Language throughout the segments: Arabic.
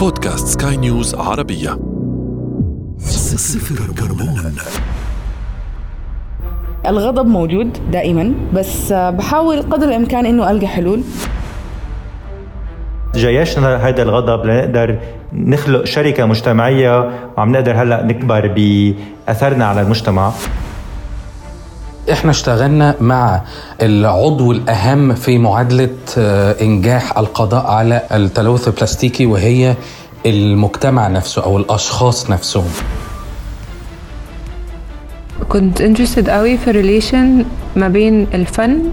بودكاست سكاي نيوز عربية. صفر كربون. الغضب موجود دائما بس بحاول قدر الإمكان إنه ألقى حلول. جيشنا هذا الغضب لنقدر نخلق شركة مجتمعية وعم نقدر هلأ نكبر بأثرنا على المجتمع. إحنا اشتغلنا مع العضو الأهم في معادلة إنجاح القضاء على التلوث البلاستيكي وهي المجتمع نفسه أو الأشخاص نفسهم. كنت interested قوي في ال relation ما بين الفن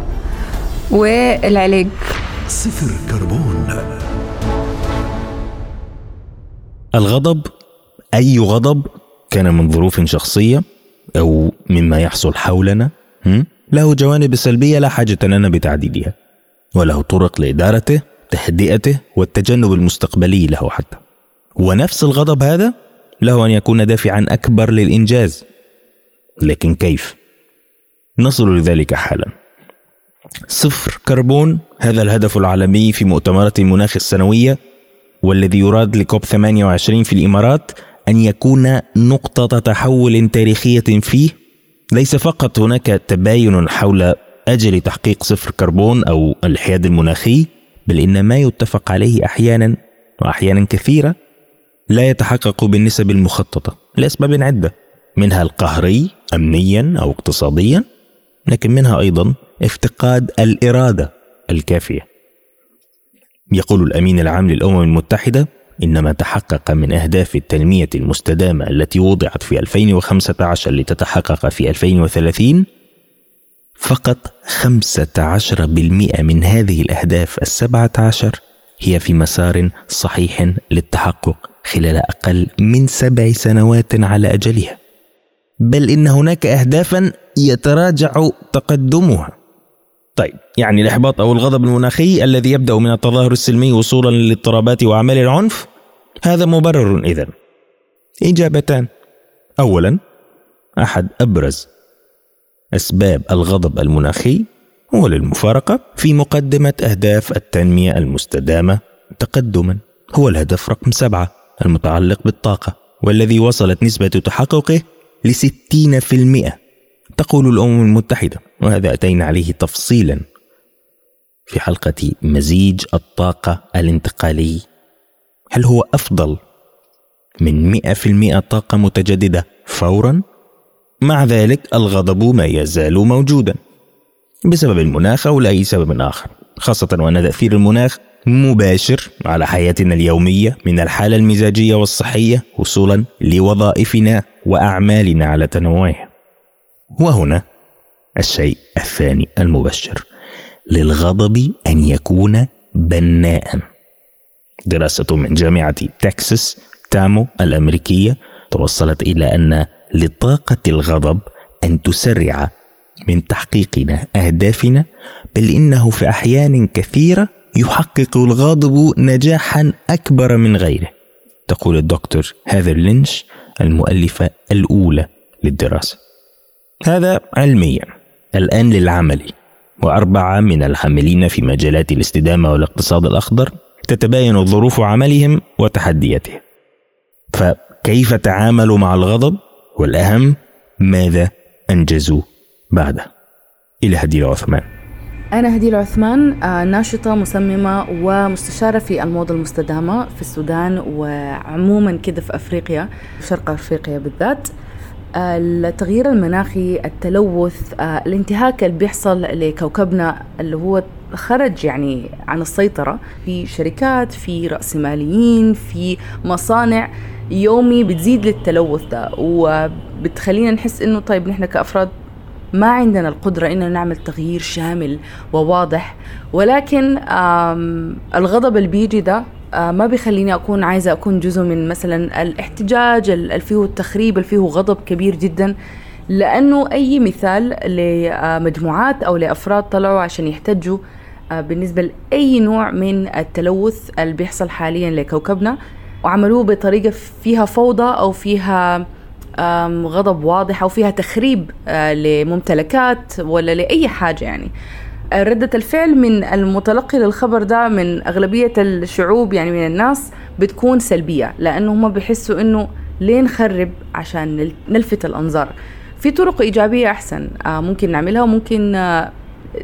والعلاج. صفر كربون. الغضب أي غضب كان من ظروف شخصية أو مما يحصل حولنا له جوانب سلبية لا حاجة لنا بتعديدها وله طرق لإدارته تهدئته والتجنب المستقبلي له حتى. ونفس الغضب هذا له أن يكون دافعا أكبر للإنجاز. لكن كيف؟ نصل لذلك حالا. صفر كربون هذا الهدف العالمي في مؤتمرات المناخ السنوية والذي يراد لكوب 28 في الإمارات أن يكون نقطة تحول تاريخية فيه. ليس فقط هناك تباين حول أجل تحقيق صفر كربون أو الحياد المناخي بل إن ما يتفق عليه أحيانا واحيانا كثيرة لا يتحقق بالنسب المخططة لأسباب عدة منها القهري امنيا أو اقتصاديا لكن منها أيضا افتقاد الإرادة الكافية. يقول الأمين العام للأمم المتحدة ان ما تحقق من أهداف التنمية المستدامة التي وضعت في 2015 لتتحقق في 2030 فقط 15% من هذه الأهداف السبعة عشر هي في مسار صحيح للتحقق خلال أقل من سبع سنوات على أجلها بل إن هناك أهدافا يتراجع تقدمها. طيب يعني الإحباط أو الغضب المناخي الذي يبدأ من التظاهر السلمي وصولا للاضطرابات وأعمال العنف هذا مبرر إذن إجابتان. أولا أحد أبرز أسباب الغضب المناخي هو للمفارقة في مقدمة أهداف التنمية المستدامة تقدما. هو الهدف رقم سبعة المتعلق بالطاقة والذي وصلت نسبة تحققه لستين في المئة. تقول الأمم المتحدة وهذا أتينا عليه تفصيلا في حلقة مزيج الطاقة الانتقالي. هل هو أفضل من مئة في المئة طاقة متجددة فورا؟ مع ذلك الغضب ما يزال موجودا بسبب المناخ أو لأي سبب آخر خاصة وأن تأثير المناخ مباشر على حياتنا اليومية من الحالة المزاجية والصحية وصولا لوظائفنا وأعمالنا على تنوعها. وهنا الشيء الثاني المبشر للغضب أن يكون بناء. دراسه من جامعة تكساس تامو الأمريكية توصلت إلى أن لطاقة الغضب أن تسرع من تحقيقنا أهدافنا بل إنه في أحيان كثيرة يحقق الغاضب نجاحا أكبر من غيره. تقول الدكتور هاذر لينش المؤلفة الأولى للدراسة. هذا علميا. الآن للعمل. وأربعة من العاملين في مجالات الاستدامة والاقتصاد الأخضر تتباين ظروف عملهم وتحدياتهم. فكيف تعاملوا مع الغضب؟ والأهم ماذا أنجزوا بعده؟ إلى هدير عثمان أنا هديل عثمان آه، ناشطة مصممة ومستشارة في الموضة المستدامة في السودان وعموما كده في أفريقيا شرق أفريقيا بالذات. التغيير المناخي التلوث آه، الانتهاك اللي بيحصل لكوكبنا اللي هو خرج يعني عن السيطرة. في شركات في رأسماليين في مصانع يومي بتزيد للتلوث ده. وبتخلينا نحس إنه طيب نحن كأفراد ما عندنا القدرة إننا نعمل تغيير شامل وواضح. ولكن الغضب اللي بيجي ده ما بيخليني أكون عايزة أكون جزء من مثلا الاحتجاج اللي فيه التخريب اللي فيه غضب كبير جدا. لأنه أي مثال لمجموعات أو لأفراد طلعوا عشان يحتجوا آه، بالنسبة لأي نوع من التلوث اللي بيحصل حاليا لكوكبنا وعملوه بطريقة فيها فوضى أو فيها غضب واضح أو فيها تخريب آه، لممتلكات ولا لأي حاجة يعني. ردة الفعل من المتلقي للخبر ده من أغلبية الشعوب يعني من الناس بتكون سلبية لأنه هم بيحسوا إنه ليه نخرب عشان نلفت الأنظار. في طرق إيجابية أحسن آه، ممكن نعملها وممكن آه،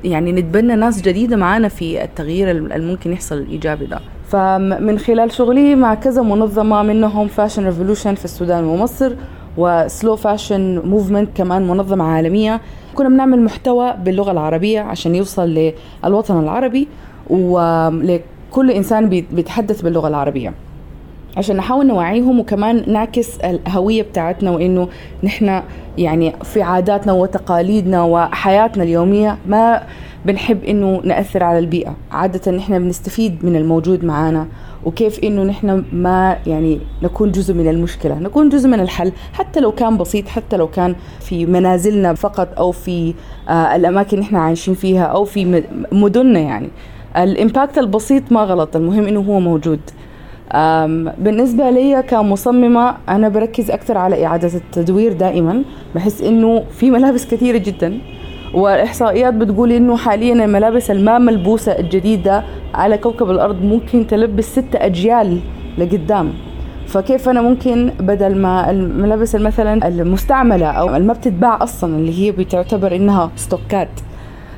يعني نتبنى ناس جديدة معانا في التغيير اللي ممكن يحصل الإيجابي ده. فمن خلال شغلي مع كذا منظمة منهم Fashion Revolution في السودان ومصر و Slow Fashion Movement كمان منظمة عالمية. كنا بنعمل محتوى باللغة العربية عشان يوصل للوطن العربي ولكل إنسان بيتحدث باللغة العربية. عشان نحاول نوعيهم وكمان نعكس الهوية بتاعتنا وإنه نحن يعني في عاداتنا وتقاليدنا وحياتنا اليومية ما بنحب إنه نأثر على البيئة. عادة نحن بنستفيد من الموجود معانا وكيف إنه نحن ما يعني نكون جزء من المشكلة نكون جزء من الحل حتى لو كان بسيط حتى لو كان في منازلنا فقط أو في آه الأماكن اللي إحنا عايشين فيها أو في مدننا يعني. الإمباكت البسيط ما غلط المهم إنه هو موجود. بالنسبة لي كمصممة أنا بركز أكثر على إعادة التدوير دائما. بحس إنه في ملابس كثيرة جدا. والإحصائيات بتقول إنه حاليا الملابس الما ملبوسة الجديدة على كوكب الأرض ممكن تلبس ست أجيال لقدام. فكيف أنا ممكن بدل ما الملابس مثلا المستعملة أو ما بتتباع أصلا اللي هي بتعتبر إنها ستوكات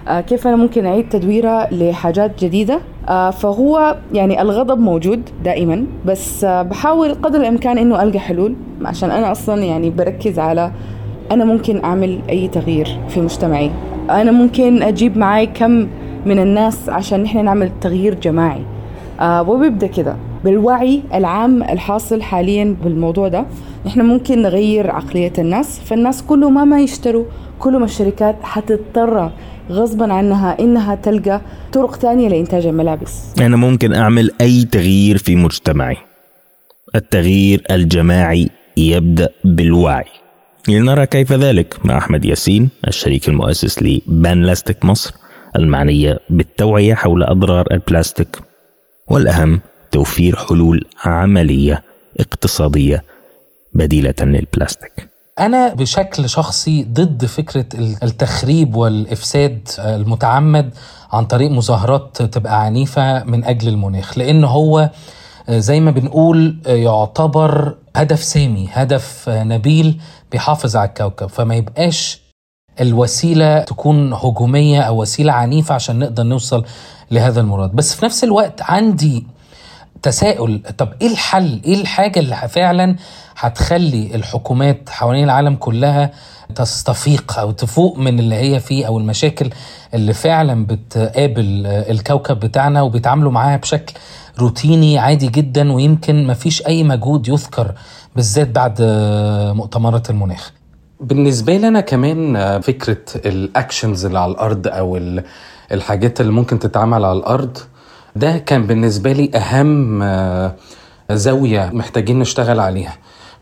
آه، كيف أنا ممكن أعيد تدويرها لحاجات جديدة؟ آه، فهو يعني الغضب موجود دائما بس آه، بحاول قدر الإمكان إنه ألقى حلول عشان أنا أصلا يعني بركز على أنا ممكن أعمل أي تغيير في مجتمعي. أنا ممكن أجيب معي كم من الناس عشان نحن نعمل تغيير جماعي. آه وبيبدأ كده. بالوعي العام الحاصل حاليا بالموضوع ده نحن ممكن نغير عقلية الناس فالناس كل ما ما يشتروا. كل ما الشركات حتضطر غصبا عنها إنها تلقى طرق ثانية لإنتاج الملابس. أنا ممكن أعمل أي تغيير في مجتمعي. التغيير الجماعي يبدأ بالوعي. لنرى كيف ذلك مع أحمد ياسين الشريك المؤسس لبان لاستيك مصر المعنية بالتوعية حول أضرار البلاستيك والأهم توفير حلول عملية اقتصادية بديلة للبلاستيك. أنا بشكل شخصي ضد فكرة التخريب والإفساد المتعمد عن طريق مظاهرات تبقى عنيفة من أجل المناخ لأن هو زي ما بنقول يعتبر هدف سامي هدف نبيل بيحافظ على الكوكب. فما يبقاش الوسيلة تكون هجومية أو وسيلة عنيفة عشان نقدر نوصل لهذا المراد. بس في نفس الوقت عندي تساؤل طب إيه الحل؟ إيه الحاجة اللي فعلا هتخلي الحكومات حوالين العالم كلها تستفيق أو تفوق من اللي هي فيه أو المشاكل اللي فعلا بتقابل الكوكب بتاعنا وبيتعاملوا معاها بشكل روتيني عادي جدا ويمكن مفيش أي مجهود يذكر بالذات بعد مؤتمرات المناخ. بالنسبة لي أنا كمان فكرة الأكشنز اللي على الأرض أو الحاجات اللي ممكن تتعمل على الأرض ده كان بالنسبة لي أهم زاوية محتاجين نشتغل عليها.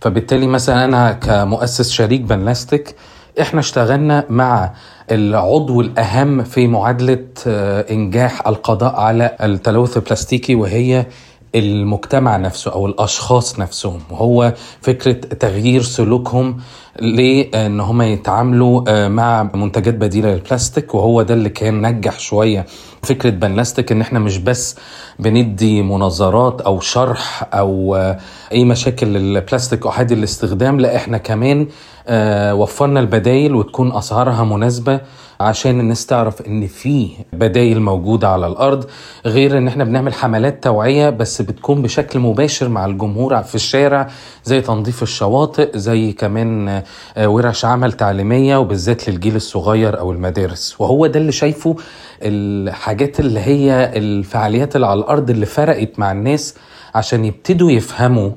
فبالتالي مثلا أنا كمؤسس شريك بنلاستيك إحنا اشتغلنا مع العضو الأهم في معادلة إنجاح القضاء على التلوث البلاستيكي وهي المجتمع نفسه أو الأشخاص نفسهم وهو فكرة تغيير سلوكهم لأن هم يتعاملوا آه، مع منتجات بديلة للبلاستيك وهو ده اللي كان نجح شوية. فكرة بنلاستيك إن إحنا مش بس بندي مناظرات أو شرح أو آه، أي مشاكل البلاستيك احادي الاستخدام لا إحنا كمان آه، وفرنا البدايل وتكون أسعارها مناسبة عشان الناس تعرف إن في بدايل موجودة على الأرض غير إن إحنا بنعمل حملات توعية بس بتكون بشكل مباشر مع الجمهور في الشارع زي تنظيف الشواطئ زي كمان آه، ورش عمل تعليمية وبالذات للجيل الصغير أو المدارس. وهو ده اللي شايفه الحاجات اللي هي الفعاليات اللي على الأرض اللي فرقت مع الناس عشان يبتدوا يفهموا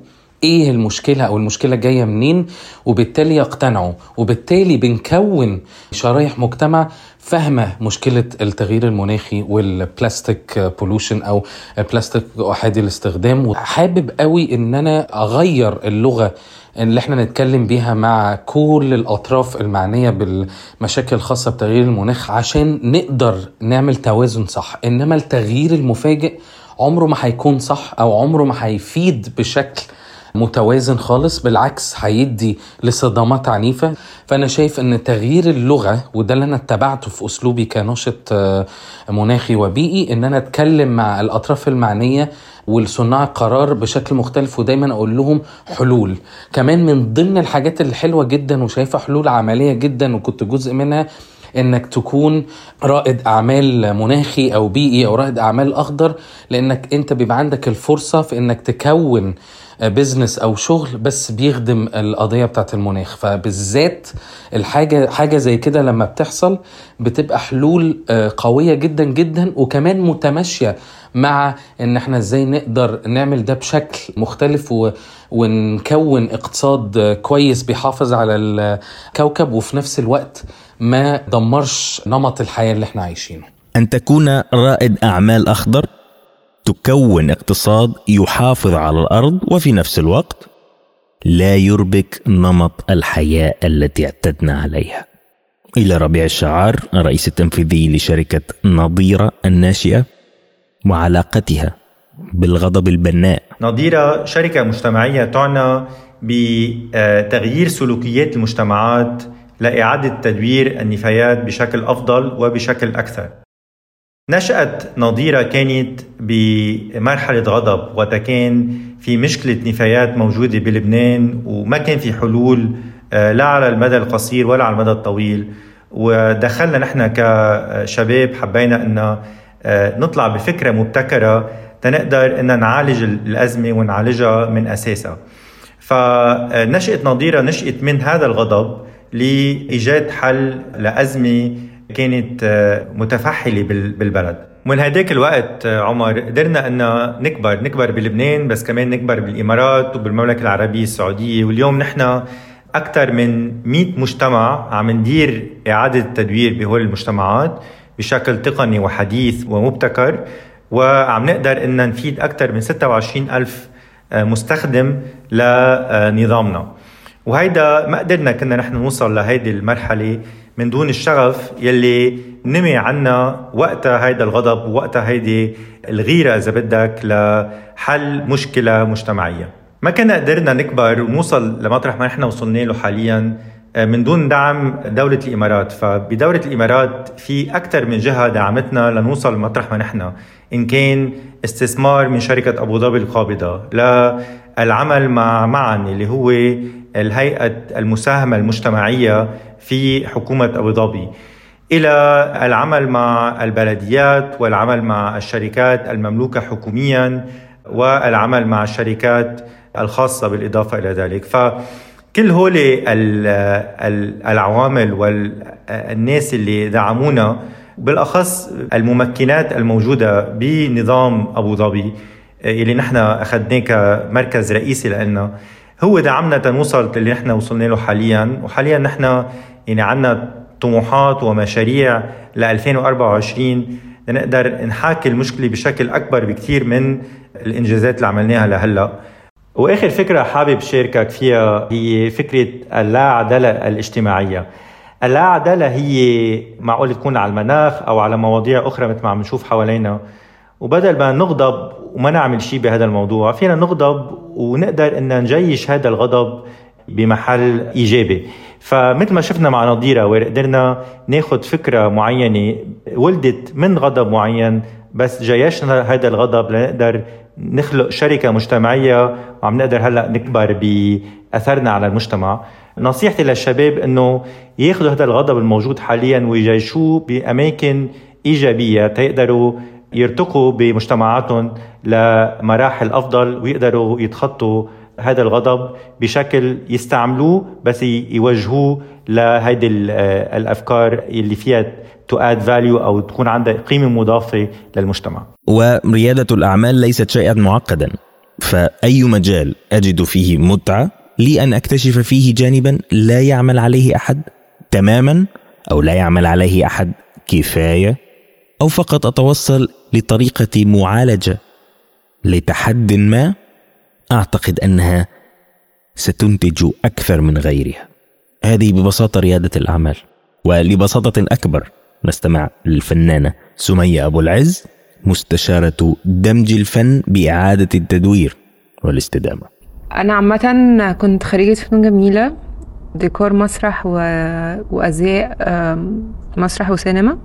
إيه المشكلة أو المشكلة جاية منين؟ وبالتالي يقتنعوا. وبالتالي بنكون شرايح مجتمع فاهمة مشكلة التغيير المناخي وال plastic pollution أو البلاستيك احادي الاستخدام. وحابب قوي إن أنا أغير اللغة اللي إحنا نتكلم بيها مع كل الأطراف المعنية بالمشاكل الخاصة بتغيير المناخ عشان نقدر نعمل توازن صح. إنما التغيير المفاجئ عمره ما هيكون صح أو عمره ما هيفيد بشكل متوازن خالص بالعكس هيدي لصدامات عنيفة. فأنا شايف أن تغيير اللغة وده اللي أنا اتبعته في أسلوبي كناشط آه، مناخي وبيئي أن أنا أتكلم مع الأطراف المعنية والصناع القرار بشكل مختلف ودايما أقول لهم حلول. كمان من ضمن الحاجات الحلوة جدا وشايفها حلول عملية جدا وكنت جزء منها إنك تكون رائد أعمال مناخي أو بيئي أو رائد أعمال أخضر لإنك أنت بيبقى عندك الفرصة في إنك تكون بزنس أو شغل بس بيخدم القضية بتاعت المناخ. فبالذات الحاجة حاجة زي كده لما بتحصل بتبقى حلول آه، قوية جدا جدا وكمان متماشية مع إن إحنا إزاي نقدر نعمل ده بشكل مختلف و... ونكون اقتصاد كويس بيحافظ على الكوكب وفي نفس الوقت ما دمرش نمط الحياة اللي إحنا عايشينه. أن تكون رائد أعمال أخضر؟ تكون اقتصاد يحافظ على الأرض وفي نفس الوقت لا يربك نمط الحياة التي اعتدنا عليها. إلى ربيع الشعار الرئيس التنفيذي لشركة نظيرة الناشئة وعلاقتها بالغضب البناء. نظيرة شركة مجتمعية تعنى بتغيير سلوكيات المجتمعات لإعادة تدوير النفايات بشكل أفضل وبشكل أكثر. نشأت نظيرة كانت بمرحلة غضب وكان في مشكلة نفايات موجودة بلبنان وما كان في حلول آه، لا على المدى القصير ولا على المدى الطويل. ودخلنا نحن كشباب حبينا أن آه، نطلع بفكرة مبتكرة تنقدر أن نعالج الأزمة ونعالجها من أساسها. فنشأت نظيرة نشأت من هذا الغضب لإيجاد حل لأزمة كانت آه، متفحلة بالبلد. ومن هداك الوقت آه، عمر قدرنا أن نكبر نكبر بلبنان بس كمان نكبر بالإمارات وبالمملكة العربية السعودية. واليوم نحن أكثر من 100 مجتمع عم ندير إعادة تدوير بهول المجتمعات بشكل تقني وحديث ومبتكر. وعم نقدر أن نفيد أكثر من 26 ألف آه، مستخدم لنظامنا. وهيدا ما قدرنا كنا نحن نوصل لهيدي المرحلة. من دون الشغف يلي نمي عنا وقتها هيدا الغضب ووقتها هيدي الغيرة إذا بدك لحل مشكلة مجتمعية. ما كنا قدرنا نكبر ونوصل لمطرح ما نحن وصلنا له حاليا آه، من دون دعم دولة الإمارات. فبدولة الإمارات في أكثر من جهة دعمتنا لنوصل لمطرح ما نحن إن كان استثمار من شركة أبو ظبي القابضة للعمل مع معا اللي هو الهيئة المساهمة المجتمعية في حكومة أبو ظبي. إلى العمل مع البلديات والعمل مع الشركات المملوكة حكوميا والعمل مع الشركات الخاصة بالإضافة إلى ذلك. فكل هول العوامل والناس اللي دعمونا بالأخص الممكنات الموجودة بنظام أبو ظبي اللي نحن أخذناه كمركز رئيسي لنا هو دعمنا تنوصل اللي نحن وصلنا له حاليا. وحاليا نحن يعني عندنا طموحات ومشاريع ل 2024 لنقدر نحاكي المشكلة بشكل أكبر بكثير من الإنجازات اللي عملناها لهلأ. وآخر فكرة حابب شاركك فيها هي فكرة اللا عداله الاجتماعية. اللا عداله هي معقول تكون على المناخ أو على مواضيع أخرى مثل ما عم نشوف حوالينا. وبدل ما نغضب وما نعمل شيء بهذا الموضوع فينا نغضب ونقدر إن نجيش هذا الغضب بمحل إيجابي. فمثل ما شفنا مع نظيرة وقدرنا ناخذ فكرة معينة ولدت من غضب معين بس جيشنا هذا الغضب لنقدر نخلق شركة مجتمعية وعم نقدر هلأ نكبر بأثرنا على المجتمع. نصيحتي للشباب إنه ياخذوا هذا الغضب الموجود حاليا ويجيشوه بأماكن إيجابية تيقدروا يرتقوا بمجتمعاتهم لمراحل أفضل ويقدروا يتخطوا هذا الغضب بشكل يستعملوه بس يوجهوه لهيدي الأفكار اللي فيها to add value أو تكون عندها قيمة مضافة للمجتمع. ورياده الأعمال ليست شيئا معقدا فأي مجال أجد فيه متعة لي أن أكتشف فيه جانبا لا يعمل عليه أحد تماما أو لا يعمل عليه أحد كفاية أو فقط أتوصل لطريقة معالجة؟ لتحد ما أعتقد أنها ستنتج أكثر من غيرها. هذه ببساطة ريادة الأعمال. ولبساطة أكبر نستمع للفنانة سمية أبو العز مستشارة دمج الفن بإعادة التدوير والاستدامة. أنا عامة كنت خريجة فنون جميلة ديكور مسرح و... وأزياء مسرح وسينما.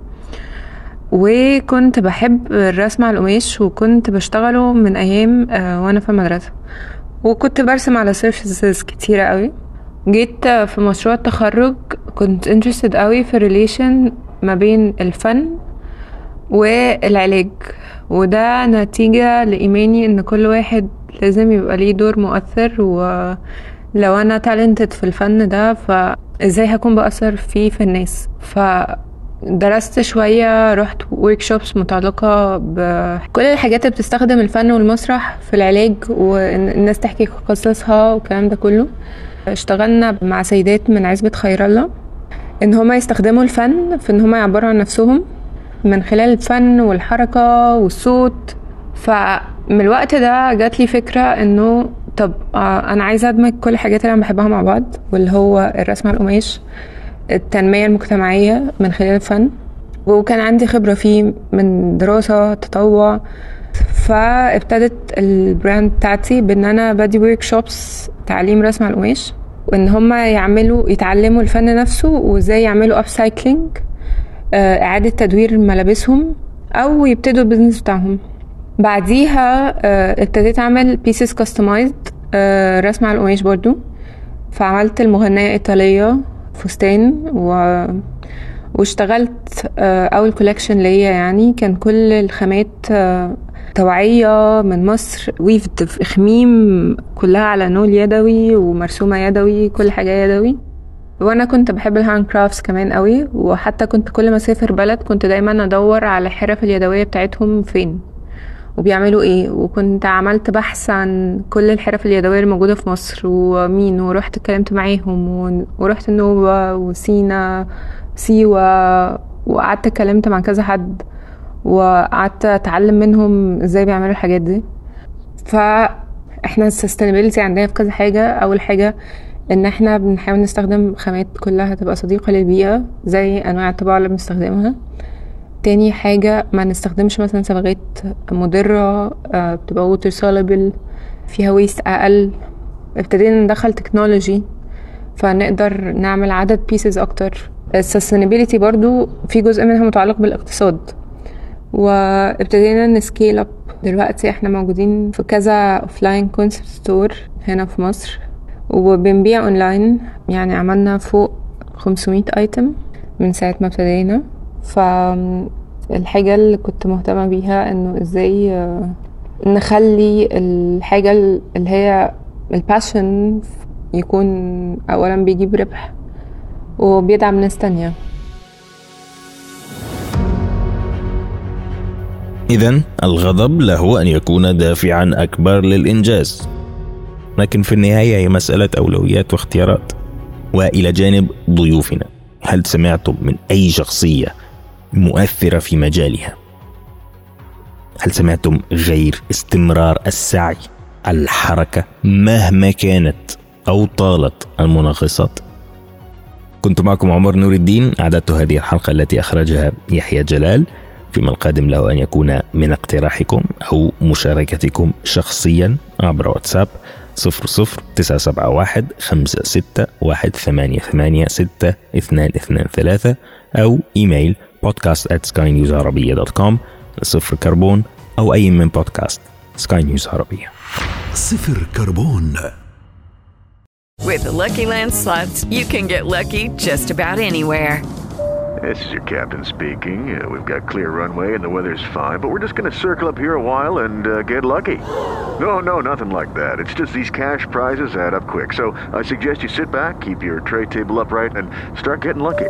وكنت بحب الرسم على القماش وكنت بشتغله من أيام وأنا في المدرسة. وكنت برسم على surfaces كتيرة قوي. جيت في مشروع التخرج كنت interested قوي في relation ما بين الفن والعلاج. وده نتيجة لإيماني إن كل واحد لازم يبقى ليه دور مؤثر ولو أنا talented في الفن ده فإزاي هكون بأثر فيه في الناس؟ فدرست شوية رحت workshops متعلقة بكل الحاجات اللي بتستخدم الفن والمسرح في العلاج وإن الناس تحكي قصصها والكلام ده كله. اشتغلنا مع سيدات من عزبة خير الله إن هما يستخدموا الفن في إن هما يعبروا عن نفسهم من خلال الفن والحركة والصوت. فمن الوقت ده جات لي فكرة إنه طب أنا عايزة أدمج كل الحاجات اللي أنا بحبها مع بعض واللي هو الرسم على القماش. التنمية المجتمعية من خلال الفن. وكان عندي خبرة فيه من دراسة تطوع. فابتدت ال brand بتاعتي بإن أنا بدي workshops تعليم رسم على القماش. وإن هما يعملوا يتعلموا الفن نفسه وإزاي يعملوا upcycling إعادة تدوير ملابسهم أو يبتدوا ال business بتاعهم. بعديها ابتديت أعمل pieces customized رسم على القماش برضو. فعملت المغنية ايطاليه فستان و واشتغلت أول collection ليا يعني كان كل الخامات توعية من مصر ويفد في إخميم كلها على نول يدوي ومرسومة يدوي كل حاجة يدوي. وأنا كنت بحب ال handcrafts كمان قوي وحتى كنت كل ما أسافر بلد كنت دايما أدور على الحرف اليدوية بتاعتهم فين. وبيعملوا إيه؟ وكنت عملت بحث عن كل الحرف اليدوية اللي موجودة في مصر ومين؟ ورحت اتكلمت معاهم ورحت النوبه وسينا سيوة وقعدت اتكلمت مع كذا حد وقعدت اتعلم منهم إزاي بيعملوا الحاجات دي. فاحنا ال sustainability عندنا في كذا حاجة. أول حاجة إن إحنا بنحاول نستخدم خامات كلها تبقى صديقة للبيئة زي أنواع الطباعة اللي بنستخدمها. تاني حاجة ما نستخدمش مثلا صبغات مضرة بتبقى water soluble فيها waste أقل. ابتدينا ندخل technology فنقدر نعمل عدد pieces أكتر. ال sustainability برضو في جزء منها متعلق بالاقتصاد. وابتدينا ن scale up دلوقتي إحنا موجودين في كذا offline concept store هنا في مصر. وبنبيع اونلاين يعني عملنا فوق 500 item من ساعة ما ابتدينا. فالحاجة اللي كنت مهتمة بيها إنه إزاي نخلي الحاجة اللي هي الباشن يكون اولا بيجيب ربح وبيدعم ناس تانية. إذا الغضب له أن يكون دافعا أكبر للإنجاز لكن في النهاية هي مسألة أولويات واختيارات. وإلى جانب ضيوفنا هل سمعتم من أي شخصية مؤثرة في مجالها؟ هل سمعتم غير استمرار السعي الحركة مهما كانت أو طالت المناقصات؟ كنت معكم عمر نور الدين أعددت هذه الحلقة التي أخرجها يحيى جلال فيما القادم له أن يكون من اقتراحكم أو مشاركتكم شخصيا عبر واتساب صفر صفر تسعة سبعة واحد خمسة ستة واحد ثمانية ثمانية ستة اثنان اثنان ثلاثة أو إيميل podcast at skynewsعربية دوت كوم صفر كربون أو أي من بودكاست سكاي نيوز عربية صفر كربون With the Lucky Land slots, you can get lucky just about anywhere. This is your captain speaking. Uh, we've got clear runway and the weather's fine, but we're just going to circle up here a while and uh, get lucky. No, no, nothing like that. It's just these cash prizes add up quick. So I suggest you sit back, keep your tray table upright, and start getting lucky.